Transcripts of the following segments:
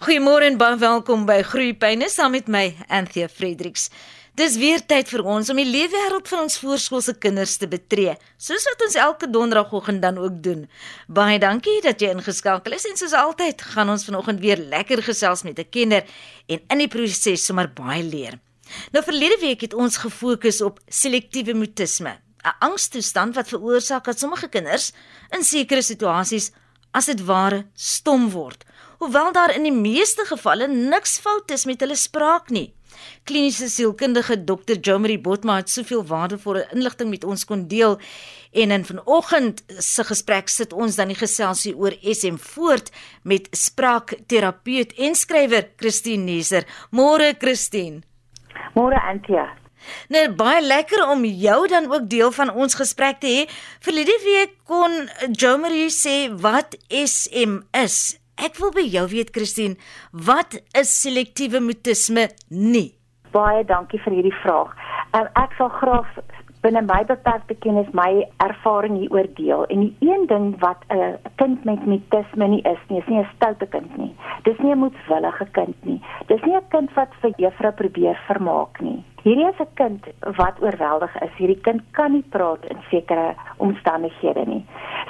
Goeiemôre en baie welkom by Groeipyne saam met my Anthea Fredericks. Dis weer tyd vir ons om die leefwêreld van ons voorskoolse kinders te betree, soos wat ons elke donderdagoggend dan ook doen. Baie dankie dat jy ingeskakel is en soos altyd gaan ons vanoggend weer lekker gesels met 'n kenner en in die proses sommer baie leer. Nou verlede week het ons gefokus op selektiewe mutisme, 'n angstoestand wat veroorsaak dat sommige kinders in sekere situasies as dit ware stom word hoewel daar in die meeste gevalle niks fout is met hulle spraak nie. Kliniese sielkundige Dr. Jomari Botma het soveel waardevolle inligting met ons kon deel en in vanoggend se gesprek sit ons dan die geselsie oor SM voort met spraakterapeut en skrywer Christine Neser. Môre Christine. Môre Antia. Nou baie lekker om jou dan ook deel van ons gesprek te hê. Verlede week kon Jomari sê wat SM is Ek wil by jou weet Christine, wat is selektiewe mutisme nie? Baie dankie vir hierdie vraag. Um, ek sal graag binne my beperkte kennis my ervaring hieroor deel. En die een ding wat 'n uh, kind met mutisme nie is nie, is nie 'n stoute kind nie. Dis nie 'n moedswillige kind nie. Dis nie 'n kind wat vir juffrou probeer vermaak nie. Hierdie is 'n kind wat oorweldig is. Hierdie kind kan nie praat in sekere omstandighede nie.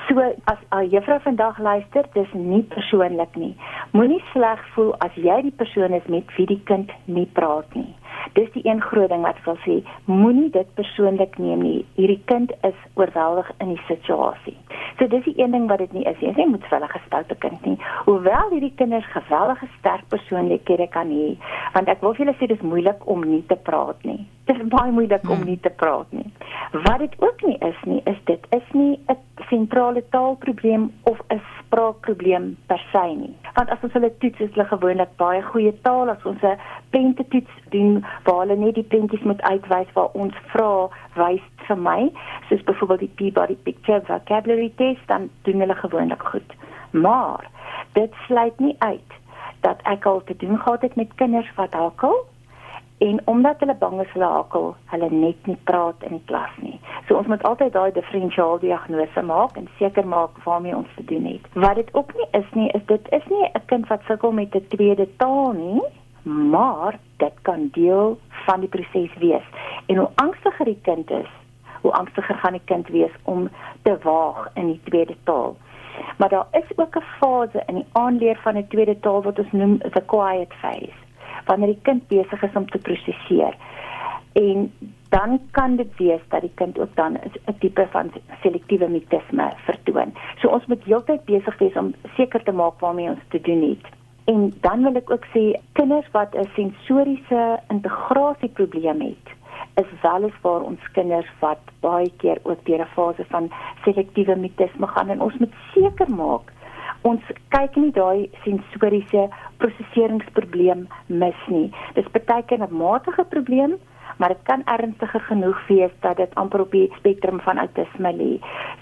So as 'n juffrou vandag luister, dis nie persoonlik nie. Moenie sleg voel as jy die persoon is met wie die kind nie praat nie. Dis die een groot ding wat ek wil sê, moenie dit persoonlik neem nie. Hierdie kind is oorweldig in die situasie. So dis die een ding wat dit nie is nie. Jy moet vir hulle gestoute kind nie. Hoewel hierdie kinders geweldige sterk persoonlikhede kan hê, want ek wil vir julle sê dis moeilik om nie te praat nie. Dit baie moeilik om hmm. nie te praat nie. Wat dit ook nie is nie, is dit is nie 'n sentrale taalprobleem of 'n spraakprobleem per se nie. Want as ons hulle toets, is hulle gewoonlik baie goeie taal as ons 'n prente toets doen waar hulle net die prentjies moet uitwys waar ons vra wys vir my, soos byvoorbeeld die Peabody Picture Vocabulary Test, dan doen hulle gewoonlik goed. Maar dit sluit nie uit dat ek al te doen gehad het met kinders wat hakel en omdat hulle bang is hulle hakel, hulle net nie praat in die klas nie. So ons moet altyd daai diferensiaal diagnose maak en seker maak waarmee ons te doen het. Wat dit ook nie is nie, is dit is nie 'n kind wat sukkel met 'n tweede taal nie, maar dit kan deel van die proses wees. En hoe angstiger die kind is, hoe angstiger gaan die kind wees om te waag in die tweede taal. Maar daar is ook 'n fase in die aanleer van 'n tweede taal wat ons noem the quiet phase, wanneer die kind besig is om te prosesseer. En dan kan dit wees dat die kind ook dan 'n tipe van selektiewe mutisme vertoon. So ons moet heeltyd besig wees om seker te maak waarmee ons te doen het. En dan wil ek ook sê kinders wat 'n sensoriese integrasieprobleem het, is weliswaar ons kinders wat baie keer ook deur 'n fase van selektiewe mutisme gaan en ons moet seker maak ons kyk nie daai sensoriese prosesseringsprobleem mis nie. Dis baie keer 'n matige probleem, maar dit kan ernstiger genoeg wees dat dit amper op die spektrum van autisme lê.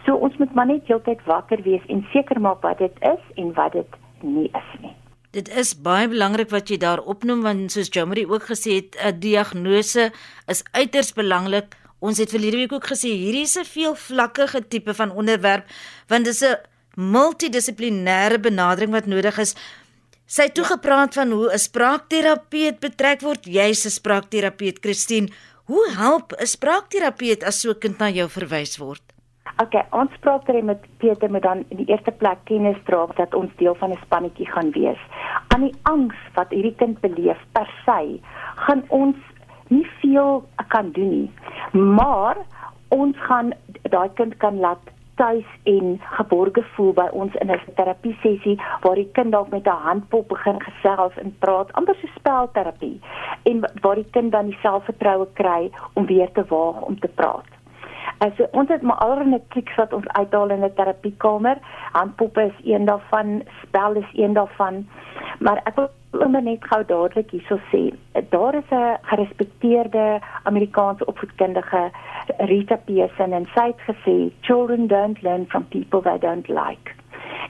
So ons moet maar net heeltyd wakker wees en seker maak wat dit is en wat dit nie is nie. Dit is baie belangrik wat jy daar opnoem want soos Jamari ook gesê het, 'n diagnose is uiters belangrik. Ons het verlede week ook gesê hierdie is 'n veelvlakkige tipe van onderwerp want dit is 'n multidissiplinêre benadering wat nodig is. Sy het toe gepraat van hoe 'n spraakterapeut betrek word. Jy's 'n spraakterapeut, Christine. Hoe help 'n spraakterapeut as so 'n kind na jou verwys word? Okay, ons spraakterapeut moet dan in die eerste plek kennis dra dat ons deel van 'n spannetjie gaan wees. Aan die angs wat hierdie kind beleef per se, gaan ons nie veel kan doen nie. Maar ons gaan daai kind kan laat tuis en geborge voel by ons in 'n terapie sessie waar die kind dalk met 'n handpop begin gesels en praat, amper so spelterapie en waar die kind dan die selfvertroue kry om weer te waag om te praat. Also ons het maar allerlei triks wat ons uithaal in 'n terapiekamer. Handpoppe is een daarvan, spel is een daarvan. Maar ek wil omdat net gou dadelik hierso sê, daar is 'n gerespekteerde Amerikaanse opvoedkundige Rita Pearson en sy het gesê children don't learn from people they don't like.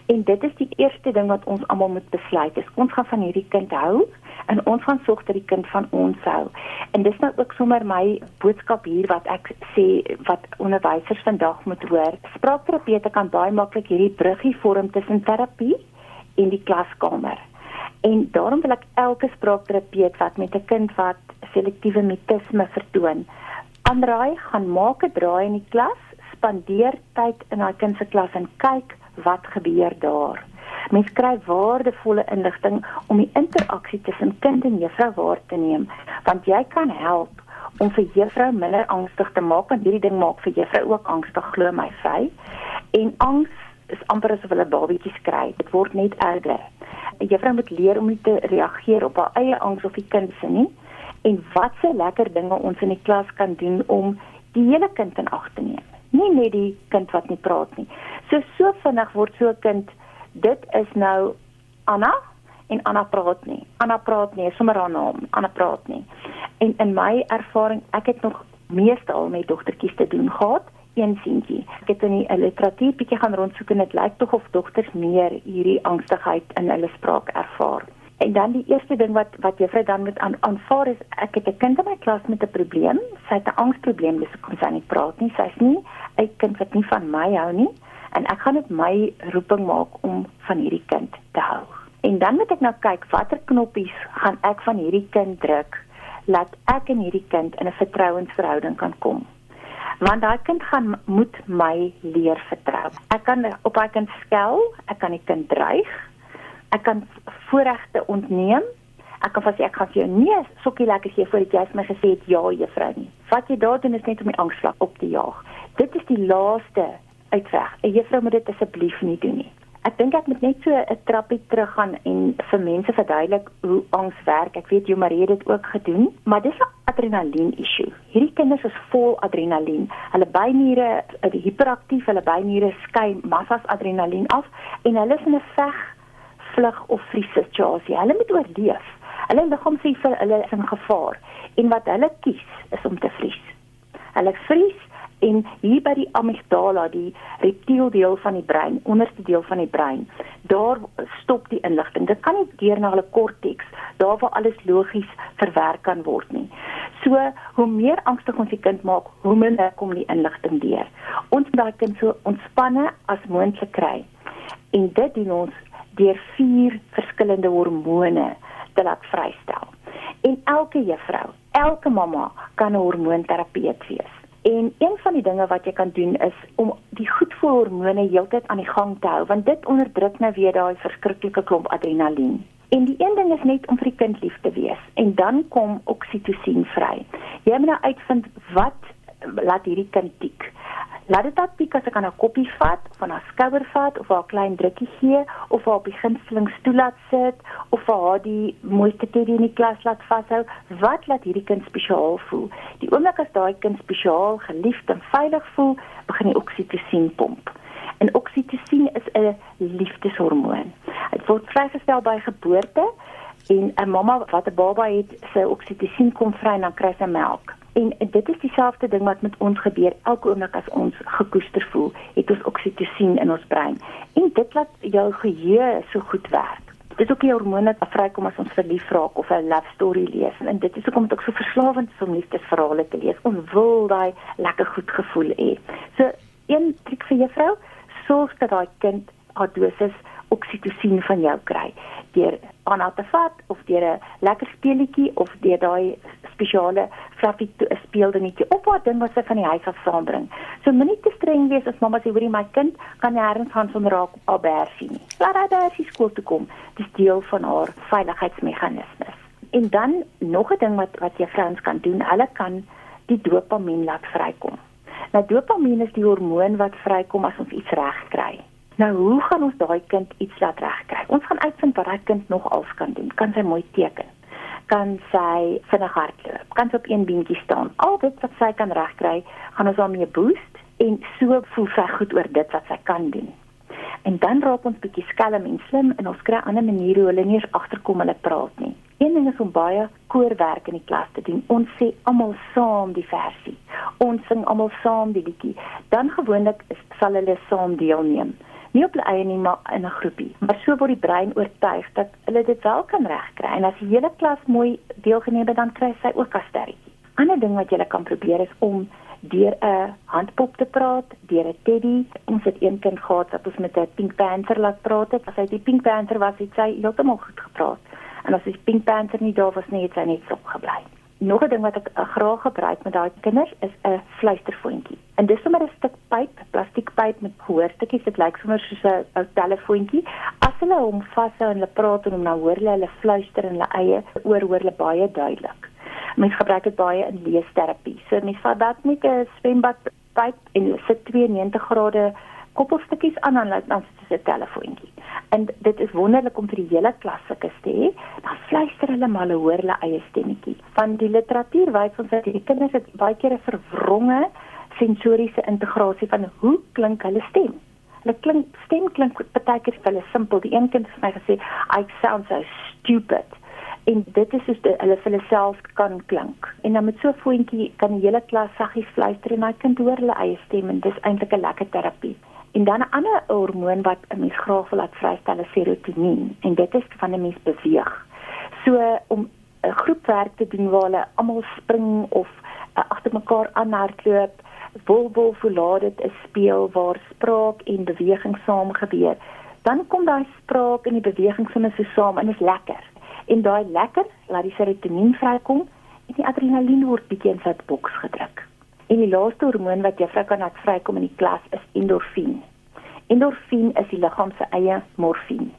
En dit is die eerste ding wat ons almal moet besluit. Is ons gaan van hierdie kind hou en ons gaan sorg dat die kind van ons hou. En dis nou ook sommer my boodskap hier wat ek sê wat onderwysers vandag moet hoor. Spraakterapeute kan baie maklik hierdie bruggie vorm tussen terapie en die klaskamer En daarom wil ek elke spraakterapeut wat met 'n kind wat selektiewe mutisme vertoon, aanraai gaan maak 'n draai in die klas, spandeer tyd in daai kind se klas en kyk wat gebeur daar. Mens kry waardevolle inligting om die interaksie tussen kind en juffrou waar te neem, want jy kan help om vir juffrou minder angstig te maak want hierdie ding maak vir juffrou ook angstig glo my vry. En angs is amper asof hulle babietjies kry. Dit word net erger. 'n Juffrou moet leer om nie te reageer op haar eie angs of die kind se nie en wat se lekker dinge ons in die klas kan doen om die hele kind in ag te neem. Nie net die kind wat nie praat nie. So so vinnig word so 'n kind dit is nou Anna en Anna praat nie. Anna praat nie, sommer haar naam, Anna praat nie. En in my ervaring, ek het nog meeste al met dogtertjies te doen gehad een seentjie. Ek het in die literatuur bietjie gaan rondsoek en dit lyk tog of dogters meer hierdie angstigheid in hulle spraak ervaar. En dan die eerste ding wat wat juffrou dan moet aan, aanvaar is ek het 'n kind in my klas met 'n probleem. Sy het 'n angsprobleem, dis hoekom sy nie praat nie. Sy's nie 'n kind wat nie van my hou nie en ek gaan dit my roeping maak om van hierdie kind te hou. En dan moet ek nou kyk watter knoppies gaan ek van hierdie kind druk laat ek en hierdie kind in 'n vertrouensverhouding kan kom want daai kind gaan moet my leer vertrou. Ek kan op daai kind skel, ek kan die kind dreig. Ek kan voorregte ontneem. Ek kan vas ek gaan vir jou nee, sokkie lekker gee voordat jy my gesê het ja, juffrou nie. Wat jy daar doen is net om die angsvlak op te jaag. Dit is die laaste uitweg. 'n Juffrou moet dit asseblief nie doen nie. Ek dink ek moet net so 'n trappie teruggaan en vir mense verduidelik hoe angs werk. Ek weet jy Marie het dit ook gedoen, maar dis 'n adrenalien issue. Hierdie kinders is vol adrenalien. Hulle byniere is hiperaktief, hulle byniere skei massas adrenalien af en hulle is in 'n veg, vlug of vries situasie. Hulle moet oorleef. Hulle liggaam sê vir hulle is in gevaar en wat hulle kies is om te vries. Hulle vries en hier by die amygdala die reptiel deel van die brein onderste deel van die brein daar stop die inligting. Dit kan nie deur na hulle korteks daar waar alles logies verwerk kan word nie. So hoe meer angstig ons die kind maak hoe minder kom die inligting deur. Ons moet daai kind so ontspanne as moontlik kry. En dit doen ons deur vier verskillende hormone te laat vrystel. En elke juffrou elke mamma kan 'n hormoonterapeut wees En een van die dinge wat jy kan doen is om die goedvoelhormone heeltyd aan die gang te hou want dit onderdruk nou weer daai verskriklike klomp adrenalien. En die een ding is net om vir die kind lief te wees en dan kom oksitosien vry. Jy moet nou uitvind wat laat hierdie kind tik laat dit dat piek as ek aan 'n koppie vat, van haar skouer vat of haar klein drukkie gee of haar op die gunsteling stoel laat sit of vir haar die mooiste teddy in die klas laat vashou, wat laat hierdie kind spesiaal voel? Die oomblik as daai kind spesiaal, geliefd en veilig voel, begin die oksitosien pomp. En oksitosien is 'n liefdeshormoon. Dit word vrygestel by geboorte en 'n mamma wat 'n baba het, sy oksitosien kom vry en dan kry sy melk. En dit is dieselfde ding wat met ons gebeur elke oomblik as ons gekoester voel, het ons oksitosien in ons brein. En dit laat jou geheue so goed werk. Dit is ook die hormone wat vrykom as ons verlief raak of 'n love story lees. En dit is hoekom dit ook so verslawend is om liefdesverhale te lees. Ons wil daai lekker goed gevoel hê. So een triek vir juffrou, sorg dat daai kind haar dosis oksitosien van jou kry deur aan te vat of deur 'n lekker speletjie of deur daai spesiale fluffy speeldingetjie op wat ding wat sy van die huis af saambring. So moenie te streng wees as mamma sê hoorie my kind kan nêrens gaan sonder raak albersie nie. Laat haar daar sy skool toe kom. Dis deel van haar veiligheidsmeganismes. En dan nog 'n ding wat wat jy vrouens kan doen, hulle kan die dopamien laat vrykom. Nou dopamien is die hormoon wat vrykom as ons iets reg kry. Nou hoe gaan ons daai kind iets laat regkry? Ons gaan uitvind wat daai kind nog als kan doen. Kan sy mooi teken? Kan sy vinnig hardloop? Kan sy op een beentjie staan? Al dit wat sy kan regkry, gaan ons daarmee boost en so voel sy goed oor dit wat sy kan doen. En dan raak ons bietjie skelm en slim en ons kry ander maniere hoe hulle nie eens agterkom hulle praat nie. Een ding is om baie koorwerk in die klas te doen. Ons sê almal saam die versie. Ons sing almal saam die liedjie. Dan gewoonlik sal hulle saam deelneem nie op hulle eie nie maar in 'n groepie. Maar so word die brein oortuig dat hulle dit wel kan regkry en as die hele klas mooi deelgeneem het dan kry sy ook 'n sterretjie. Ander ding wat jy kan probeer is om deur 'n handpop te praat, deur 'n teddy. Ons het een kind gehad wat ons met 'n Pink Panther laat praat het. As hy die Pink Panther was, het sy heeltemal goed gepraat. En as die Pink Panther nie daar was nie, het sy net sop gebly. Nog 'n ding wat ek uh, graag gebruik met daai kinders is 'n fluisterfoontjie. En dis sommer 'n stuk pyp, plastiekpyp met gehoorstukkies. Dit lyk sommer soos 'n ou telefoontjie. As hulle hom vashou en hulle praat en hom nou hoor hulle hulle fluister in hulle eie oor hoor hulle baie duidelik. Mens gebruik dit baie in leesterapie. So mens vat dat met 'n swembadpyp en sit 92 grade koppelstukkies aan en dan sit 'n telefoontjie. En dit is wonderlik om vir die hele klas sulke te hê. Dan fluister hulle maar hoor hulle eie stemmetjie. Van die literatuur wys ons dat die kinders het baie keer 'n verwronge sensoriese integrasie van hoe klink hulle stem. Hulle klink stem klink baie keer vir hulle simpel. Die een kind het vir my gesê, "I sound so stupid." En dit is soos hulle vir hulle self kan klink. En dan met so 'n voetjie kan die hele klas saggies fluister en my kind hoor hulle eie stem en dis eintlik 'n lekker terapie. En dan 'n ander hormoon wat 'n mens graag wil laat vrystel is serotonien en dit is van 'n mens beweeg. So om 'n groepwerk te doen waar hulle almal spring of uh, agter mekaar aanhardloop, wolbol voelaat dit 'n speel waar spraak en beweging saam gebeur. Dan kom daai spraak en die beweging sommer so saam en is lekker. En daai lekker laat die serotonien vrykom en die adrenalien word bietjie in sy boks gedruk. En die laaste hormoon wat juffrou kan laat vrykom in die klas is endorfien. Endorfien is die liggaam se eie morfine.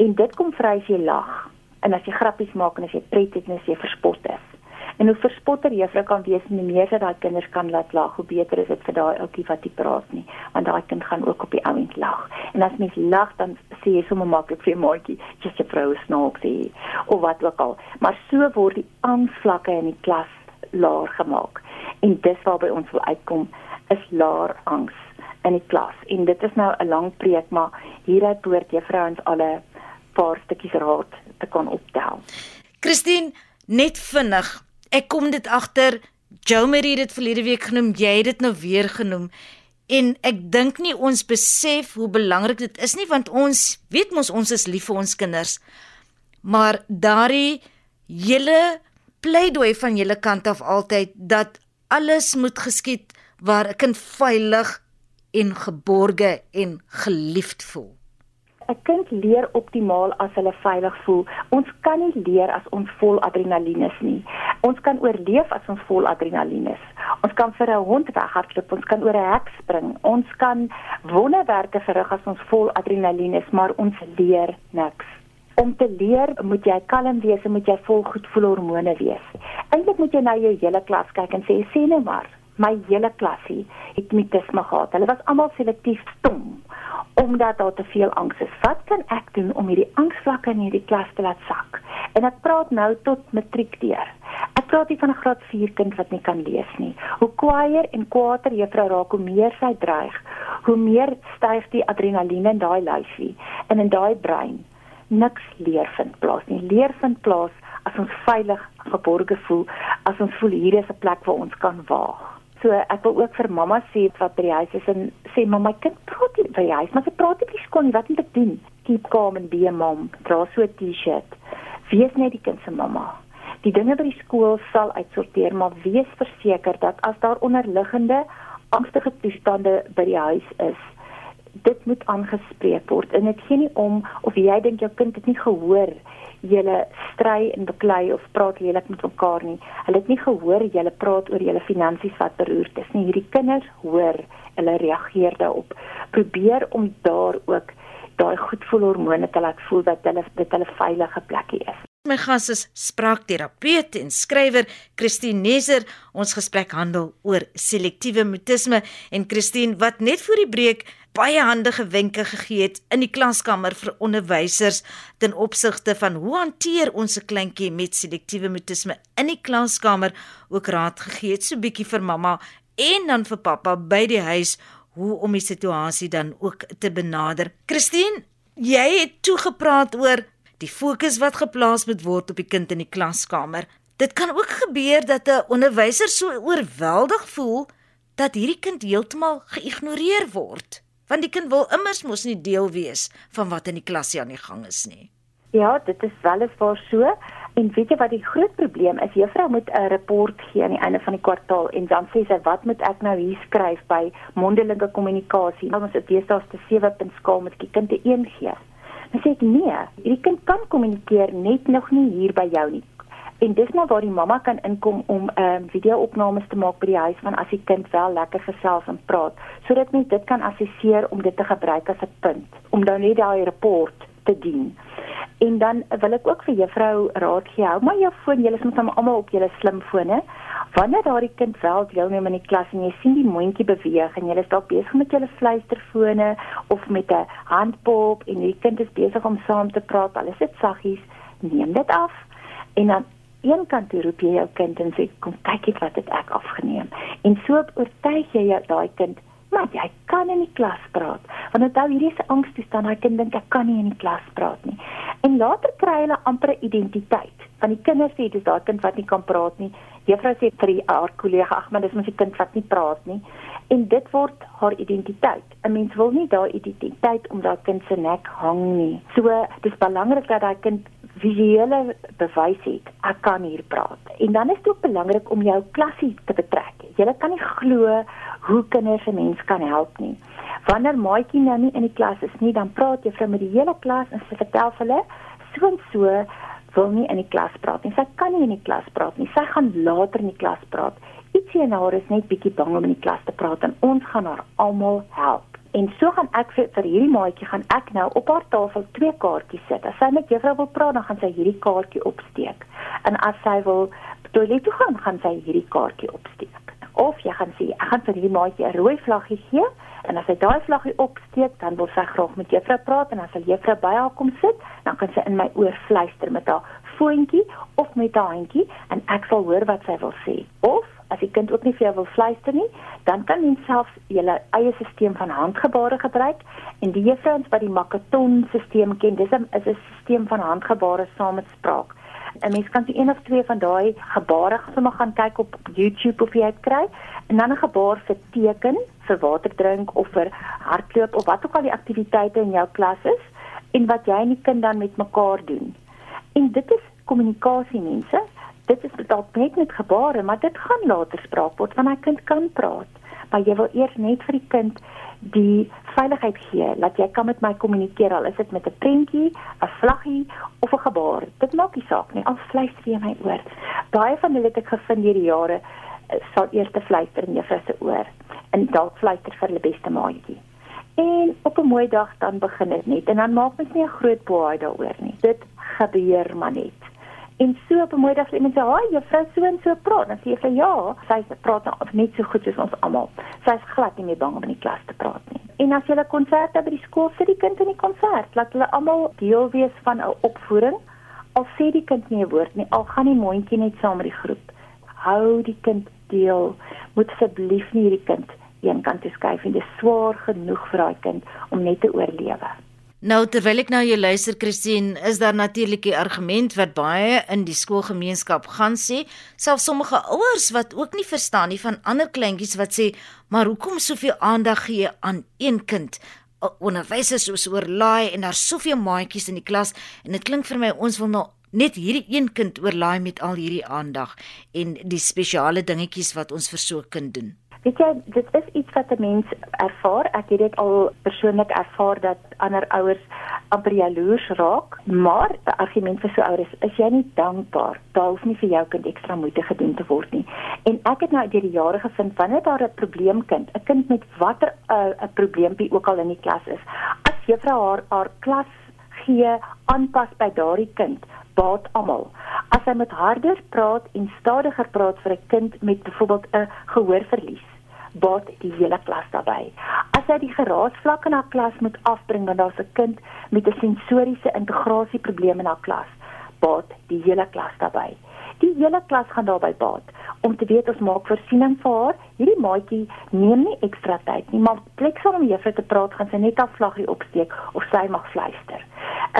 En dit kom vry as jy lag en as jy grappies maak en as jy pret het en as jy verspot is. En hoe verspotter juffrou kan wees hoe meer sy daai kinders kan laat lag, hoe beter is dit vir daai ouetjie wat nie praat nie, want daai kind gaan ook op die ouend lag. En as mens lag dan sê jy sommer maklik vir 'n maatjie, jy's 'n vrou snaaksie of wat ook al. Maar so word die aanvlakke in die klas laer gemaak. En dis waarby ons wil uitkom is laer angs in die klas. En dit is nou 'n lang preek, maar hieruit behoort juffrouens alle paar stukkies raad te kan optel. Christine, net vinnig. Ek kom dit agter Jo Marie dit verlede week genoem, jy het dit nou weer genoem. En ek dink nie ons besef hoe belangrik dit is nie want ons weet mos ons is lief vir ons kinders. Maar daardie hele pleidooi van julle kant af altyd dat alles moet geskied waar 'n kind veilig en geborge en geliefd voel. 'n Kind leer optimaal as hulle veilig voel. Ons kan nie leer as ons vol adrenalien is nie. Ons kan oorleef as ons vol adrenalien is. Ons kan vir 'n hond weghardloop, ons kan oor 'n hek spring. Ons kan wonderwerke verrig as ons vol adrenalien is, maar ons leer niks om te leer moet jy kalm wees en moet jy vol goed voel hormone wees. Eintlik moet jy na jou hele klas kyk en sê sê net maar, my hele klasie het mutisme gehad. Hulle was almal selektief stom omdat daar te veel angs is. Wat kan ek doen om hierdie angsvlakke in hierdie klas te laat sak? En ek praat nou tot matriek deur. Ek praat nie van 'n graad 4 kind wat nie kan lees nie. Hoe kwaier en kwaader juffrou raak, hoe meer sy dreig, hoe meer styg die adrenalien in daai lyfie en in daai brein niks leer vind plaas nie. Leer vind plaas as ons veilig geborge voel, as ons voel hier is 'n plek waar ons kan waag. So ek wil ook vir mamma sê wat by die huis is en sê mamma, my kind praat nie by die huis, maar sy praat nie by skool nie. Wat moet ek doen? Keep calm and be a mom. Dra so 'n T-shirt. Wees net die kind se mamma. Die dinge by die skool sal uitsorteer, maar wees verseker dat as daar onderliggende angstige toestande by die huis is, dit moet aangespreek word en dit gee nie om of jy dink jou kind het nie gehoor julle stry en beklei of praat lelik met mekaar nie. Hulle het nie gehoor julle praat oor julle finansies wat beroerd is nie. Hierdie kinders hoor, hulle reageer daarop. Probeer om daar ook daai goedvoel hormone te laat voel dat hulle dit hulle veilige plekkie is. My gas is spraakterapeut en skrywer Christine Neser. Ons gesprek handel oor selektiewe mutisme en Christine wat net voor die breek baie handige wenke gegee het in die klaskamer vir onderwysers ten opsigte van hoe hanteer ons 'n kleintjie met selektiewe mutisme in die klaskamer ook raad gegee het so bietjie vir mamma en dan vir pappa by die huis hoe om die situasie dan ook te benader. Christine, jy het toegepraat oor die fokus wat geplaas moet word op die kind in die klaskamer. Dit kan ook gebeur dat 'n onderwyser so oorweldig voel dat hierdie kind heeltemal geïgnoreer word, want die kind wil immers mos nie deel wees van wat in die klasie aan die gang is nie. Ja, dit is weliswaar so. En weet jy wat die groot probleem is? Juffrou moet 'n rapport gee aan die einde van die kwartaal en dan sê sy, "Wat moet ek nou hier skryf by mondelike kommunikasie?" Nou ons het deesdae 'n 7-punt skaal met die kind 'n 1 gee. Dan sê ek, "Nee, hierdie kind kan kommunikeer net nog nie hier by jou nie." En dis nou waar die mamma kan inkom om ehm um, video-opnames te maak by die huis van as die kind wel lekker gesels en praat, sodat mens dit kan assesseer om dit te gebruik as 'n punt om dan net daai rapport te dien. En dan wil ek ook vir juffrou raad gee, hou maar jou foon, julle is mos almal op julle slimfone. Wanneer daardie kind wel deelneem aan die klas en jy sien die mondjie beweeg en jy is dalk besig met julle fluisterfone of met 'n handpop en die kind is besig om saam te praat, al is dit saggies, neem dit af. En dan een kant toe roep jy jou kind en sê kom kyk net wat het ek afgeneem. En so oortuig jy daai kind maar jy kan in die klas praat. Want onthou hierdie 'n angstoestand, hy kind dink ek kan nie in die klas praat nie. En later kry hulle amper 'n identiteit. Van die kinders sê dis daai kind wat nie kan praat nie. Juffrou sê vir haar kollega, ag maar dis mos die kind wat nie praat nie. En dit word haar identiteit. 'n Mens wil nie daai identiteit om daai kind se nek hang nie. So dis belangrik dat daai kind visuele bewys het ek kan hier praat. En dan is dit ook belangrik om jou klasie te betrek. Jy kan nie glo hoe kinders 'n mens kan help nie. Wanneer maatjie nou nie in die klas is nie, dan praat juffrou met die hele klas en sy vertel hulle so en so wil nie in die klas praat nie. Sy kan nie in die klas praat nie. Sy gaan later in die klas praat. Ietsie en haar is net bietjie bang om in die klas te praat en ons gaan haar almal help. En so gaan ek vir, vir hierdie maatjie gaan ek nou op haar tafel twee kaartjies sit. As sy met juffrou wil praat, dan gaan sy hierdie kaartjie opsteek. En as sy wil toilet toe gaan, gaan sy hierdie kaartjie opsteek of jy gaan sê ek gaan vir hierdie maatjie 'n rooi vlaggie gee en as hy daai vlaggie opsteek dan wil sy graag met juffrou praat en as hy juffrou by haar kom sit dan kan sy in my oor fluister met haar foontjie of met haar handjie en ek sal hoor wat sy wil sê of as die kind ook nie vir jou wil fluister nie dan kan jy self julle eie stelsel van handgebare gebruik en die juffrouens wat die Makaton stelsel ken dis 'n is 'n stelsel van handgebare saam met spraak 'n mens kan se een of twee van daai gebare sommer gaan kyk op YouTube of jy dit kry en dan 'n gebaar vir teken vir water drink of vir hardloop of wat ook al die aktiwiteite in jou klas is en wat jy en die kind dan met mekaar doen. En dit is kommunikasie mense. Dit is dalk net met gebare, maar dit gaan later spraak word wanneer 'n kind kan praat. Maar jy wil eers net vir die kind die veiligheid gee dat jy kan met my kommunikeer al is dit met 'n prentjie, 'n vlaggie of 'n gebaar. Dit maak nie saak nie. Al fluister jy my oor. Baie van hulle het ek gevind hierdie jare eh, sal eers fluister in juffrou se oor en dalk fluister vir hulle beste maatjie. En op 'n mooi dag dan begin dit net en dan maak mens nie 'n groot boei daaroor nie. Dit gebeur maar net. En so op 'n mooi dag sê sê, "Haai, juffrou so en so praat." Dan sê jy ja, sy praat nou net so goed soos ons almal. Sy is glad nie meer bang om in die klas te praat nie. En as jy 'n konsert het by die skool, sit die kind in die konsert. Laat hulle almal deel wees van 'n opvoering. Al sê die kind nie 'n woord nie, al gaan die mondjie net saam met die groep. Hou die kind deel. Moet asseblief nie hierdie kind eenkant toe skuif en dit is swaar genoeg vir daai kind om net te oorlewe. Nou terwyl ek nou jou luister Christine, is daar natuurlik die argument wat baie in die skoolgemeenskap gaan sê, selfs sommige ouers wat ook nie verstaan nie van ander kleintjies wat sê, maar hoekom soveel aandag gee aan een kind? Onderwysers is oorlaai en daar's soveel maatjies in die klas en dit klink vir my ons wil nou net hierdie een kind oorlaai met al hierdie aandag en die spesiale dingetjies wat ons vir so 'n kind doen. Weet jy, dit is iets wat 'n mens ervaar. Ek het dit al persoonlik ervaar dat ander ouers amper jaloers raak, maar die argument vir so ouers is jy nie dankbaar. Daar hoef nie vir jou kind ekstra moeite gedoen te word nie. En ek het nou deur die jare gevind wanneer daar 'n probleemkind, 'n kind met watter uh, 'n uh, probleempie ook al in die klas is, as juffrou haar haar klas gee aanpas by daardie kind, baat almal. As hy met harder praat en stadiger praat vir 'n kind met byvoorbeeld 'n gehoorverlies, baat die hele klas daarbey. As hy die geraasvlak in haar klas moet afbring want daar's 'n kind met 'n sensoriese integrasieprobleem in haar klas, baat die hele klas daarbey. Die hele klas gaan daarbey baat om te weet ons maak voorsiening vir haar. Hierdie maatjie neem nie ekstra tyd nie, maar plek sal om juffrou te praat gaan sy net af vlaggie opsteek of sy mag fluister.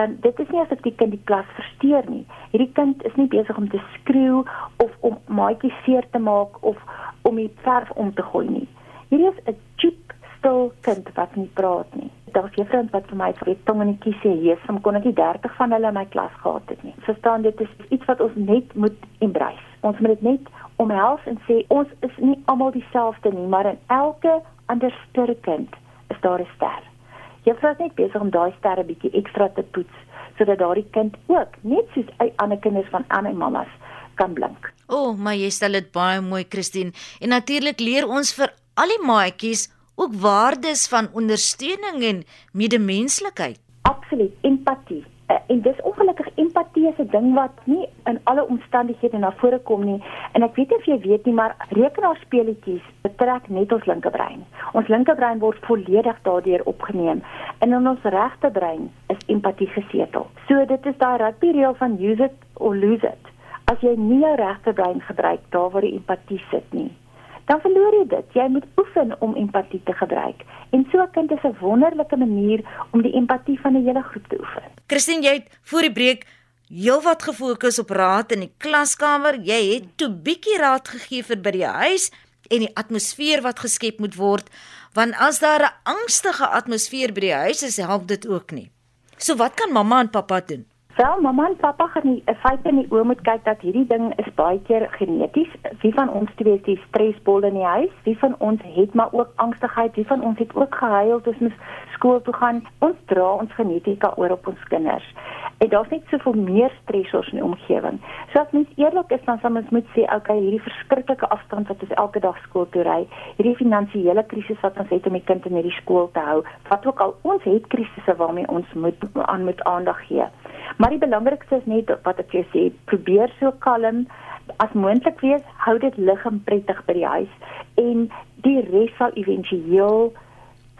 En um, dit is nie asof die kind die klas versteur nie. Hierdie kind is nie besig om te skreeu of om maatjie seer te maak of om die verf om te gooi nie. Hierdie is 'n cheap stil kind wat nie praat nie. Daar's juffrouens wat vir my vir die tong in die kies sê, "Jesus, kon ek nie 30 van hulle in my klas gehad het nie." Verstaan dit is iets wat ons net moet embrace. Ons moet dit net omhels en sê ons is nie almal dieselfde nie, maar in elke ander sterkind is daar 'n ster. Juffrou is net besig om daai sterre bietjie ekstra te poets sodat daardie kind ook net soos ander kinders van ander mammas kan blink. O, oh, maar jy stel dit baie mooi, Christine. En natuurlik leer ons vir al die maatjies ook waardes van ondersteuning en medemenslikheid. Absoluut, empatie. Uh, en dis ongelukkig empatie is 'n ding wat nie in alle omstandighede na vore kom nie. En ek weet nie of jy weet nie, maar rekenaarspeletjies betrek net ons linkerbrein. Ons linkerbrein word volledig daardeur opgeneem. En in ons regterbrein is empatie gesetel. So dit is daai rugby reël van use it or lose it. As jy nie jou regterbrein gebruik daar waar die empatie sit nie, dan verloor jy dit. Jy moet oefen om empatie te gebruik. En so 'n kind is 'n wonderlike manier om die empatie van 'n hele groep te oefen. Christine, jy het voor die breek heelwat gefokus op raad in die klaskamer. Jy het toe bietjie raad gegee vir by die huis en die atmosfeer wat geskep moet word, want as daar 'n angstige atmosfeer by die huis is, help dit ook nie. So wat kan mamma en pappa doen? Wel, mamma en pappa gaan nie 'n feit in die oë moet kyk dat hierdie ding is baie keer geneties. Wie van ons twee is die stresbol in die huis? Wie van ons het maar ook angstigheid? Wie van ons het ook gehuil toe ons skool toe gaan? Ons dra ons genetika oor op ons kinders. En daar's net soveel meer stresors in die omgewing. So as mens eerlik is, dan sal mens moet sê, okay, hierdie verskriklike afstand wat ons elke dag skool toe ry, hierdie finansiële krisis wat ons het om die kind in hierdie skool te hou, wat ook al ons het krisisse waarmee ons moet aan moet aandag gee. Maar die belangrikste is net wat ek jou sê, probeer so kalm as moontlik wees, hou dit lig en prettig by die huis en die res sal éventueel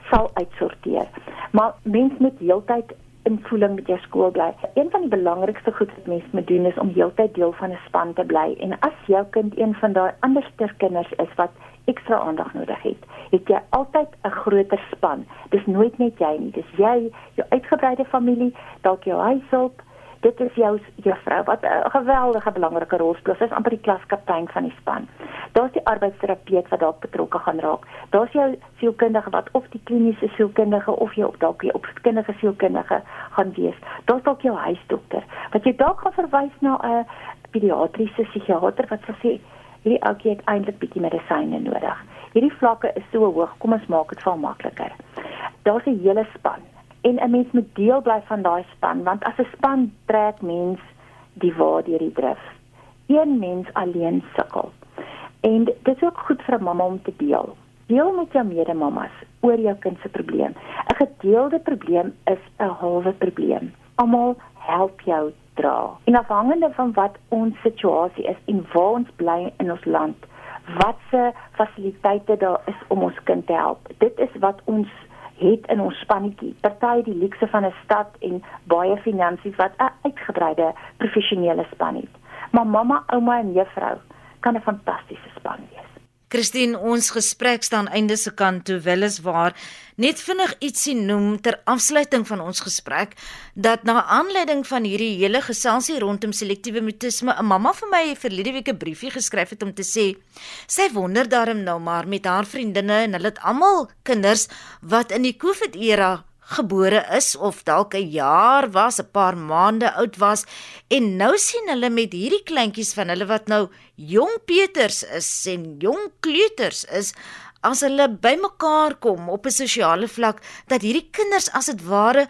sal uitsorteer. Maar mens moet heeltyd in voeling met jou skool bly. Een van die belangrikste goed wat mens moet doen is om heeltyd deel van 'n span te bly. En as jou kind een van daai ander kinders is wat ekstra aandag nodig het, het jy altyd 'n groter span. Dis nooit net jy nie. Dis jy, jou uitgebreide familie, dalk jou huishulp. Dit is jou juffrou wat 'n geweldige belangrike rol speel. Sy is amper die klaskaptein van die span. Daar's die arbeidsterapeut wat dalk betrokke gaan raak. Daar's jou sielkundige wat of die kliniese sielkundige of jou dalk die opvoedkundige sielkundige gaan wees. Daar's dalk jou huisdokter wat jy dalk gaan verwys na 'n pediatriese psigiater wat sê hierdie ouetjie het eintlik bietjie medisyne nodig. Hierdie vlakke is so hoog, kom ons maak dit vir makliker. Daar's 'n hele span en 'n mens moet deel bly van daai span want as 'n span trek mens die waar deur die drif. Een mens alleen sukkel. En dit is ook goed vir 'n mamma om te deel. Deel met jou medemammas oor jou kind se probleem. 'n Gedeelde probleem is 'n halwe probleem. Almal help jou dra. En afhangende van wat ons situasie is en waar ons bly in ons land, watse fasiliteite daar is om ons kind te help. Dit is wat ons het in ons spannetjie. Party die luukse van 'n stad en baie finansies wat 'n uitgebreide professionele span het. Maar mamma, ouma en juffrou kan 'n fantastiese span wees. Christine, ons gesprek staan einde se kant toe. Weliswaar net vinnig ietsie noem ter afsluiting van ons gesprek dat na aanleiding van hierdie hele geselsie rondom selektiewe mutisme 'n mamma vir my verlede week 'n briefie geskryf het om te sê sy wonder daarom nou maar met haar vriendinne en hulle het almal kinders wat in die COVID era gebore is of dalk 'n jaar was, 'n paar maande oud was en nou sien hulle met hierdie kleintjies van hulle wat nou jong Peters is en jong kleuters is as hulle bymekaar kom op 'n sosiale vlak dat hierdie kinders as dit ware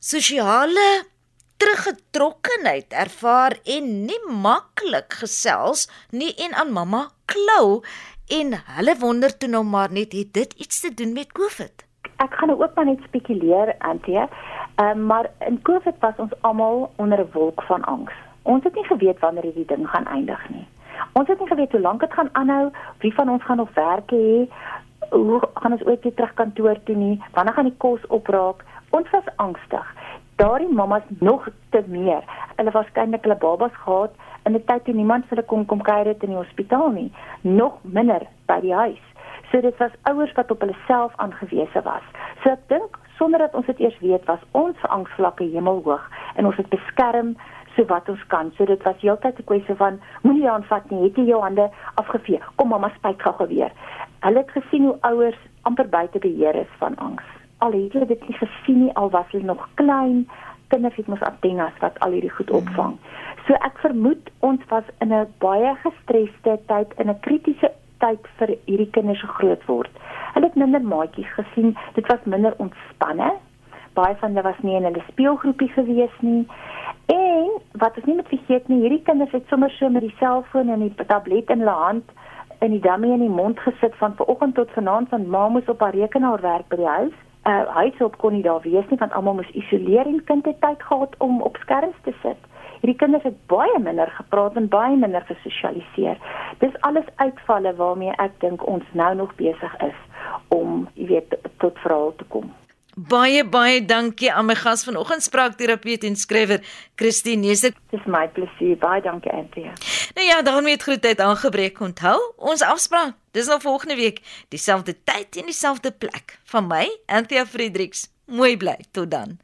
sosiale teruggetrokkenheid ervaar en nie maklik gesels nie en aan mamma klou en hulle wonder toe nou maar net het dit iets te doen met COVID ek gaan nou ook maar net spekuleer antie. Ehm um, maar in Covid was ons almal onder 'n wolk van angs. Ons het nie geweet wanneer hierdie ding gaan eindig nie. Ons het nie geweet hoe lank dit gaan aanhou, wie van ons gaan nog werk hê, hoe gaan ons ooit weer terug kantoor toe nie, wanneer gaan die kos opraak? Ons was angstig. Daardie mammas nog te meer. Hulle waarskynlik hulle babas gehad in 'n tyd toe niemand vir hulle kon kom kuier het in die hospitaal nie, nog minder by die huis. So dit was ouers wat op hulle self aangewese was. So ek dink sonder dat ons dit eers weet, was ons angsvlakke hemelhoog en ons het beskerm so wat ons kan. So dit was heeltyd 'n kwessie van moenie aanvat nie, het jy jou hande afgevee. Kom mamma spyt gou weer. Hulle het gesien hoe ouers amper buite beheer is van angs. al het hulle dit nie gesien nie al was hulle nog klein kinders het mos antennes wat al hierdie goed opvang. So ek vermoed ons was in 'n baie gestresde tyd in 'n kritiese tyd vir hierdie kinders se groot word. Hulle het minder maatjies gesien, dit was minder ontspanne. Baie van hulle was nie in hulle speelgroepie gewees nie. En wat ons nie moet vergeet nie, hierdie kinders het sommer so met die selfoon en die tablet in hulle hand in die dummy in die mond gesit van vanoggend tot vanaand van ma moes op haar rekenaar werk by die huis uh, huishulp kon nie daar wees nie want almal moes isoleer en kind het tyd gehad om op skerms te sit. Hierdie kinders het baie minder gepraat en baie minder gesosialiseer. Dis alles uitvalle waarmee ek dink ons nou nog besig is om, jy weet, tot verhaal te kom. Baie baie dankie aan my gas vanoggend spraakterapeut en skrywer Christine Neser. Dis my plesier. Baie dankie Anthea. Nou ja, daarmee het groetheid aangebreek. Onthou, ons afspraak, dis nou volgende week, dieselfde tyd en dieselfde plek. Van my, Anthea Fredericks. Mooi bly tot dan.